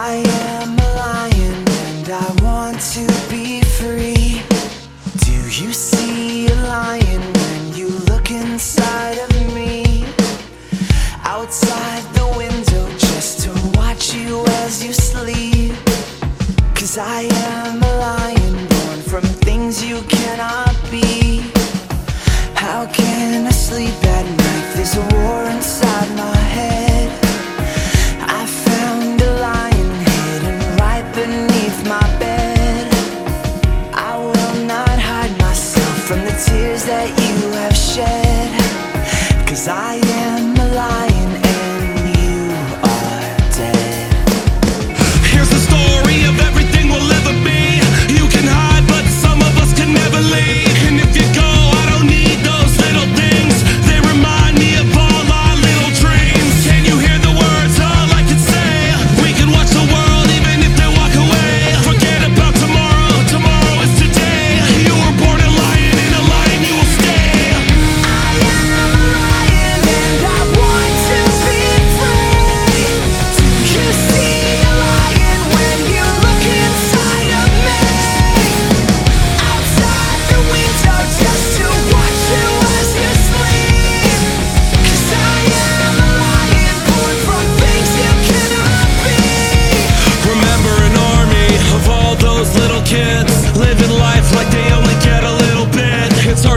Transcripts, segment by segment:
I am a lion and I want to be free Do you see a lion when you look inside of me? Outside the window just to watch you as you sleep Cause I am a lion born from things you cannot be How can I sleep at night? There's a war that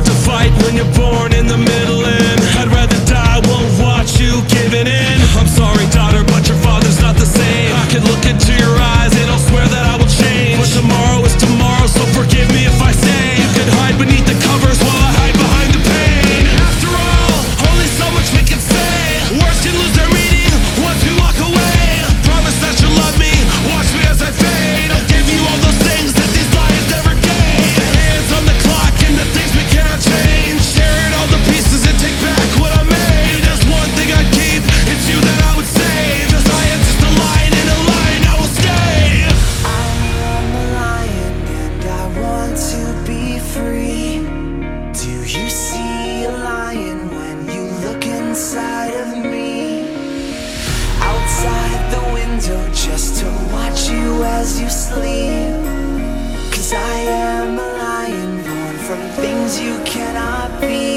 start to fight when you're born in the middle and I'd rather die, won't watch you giving in. you sleep. Cause I am a lion born from things you cannot be.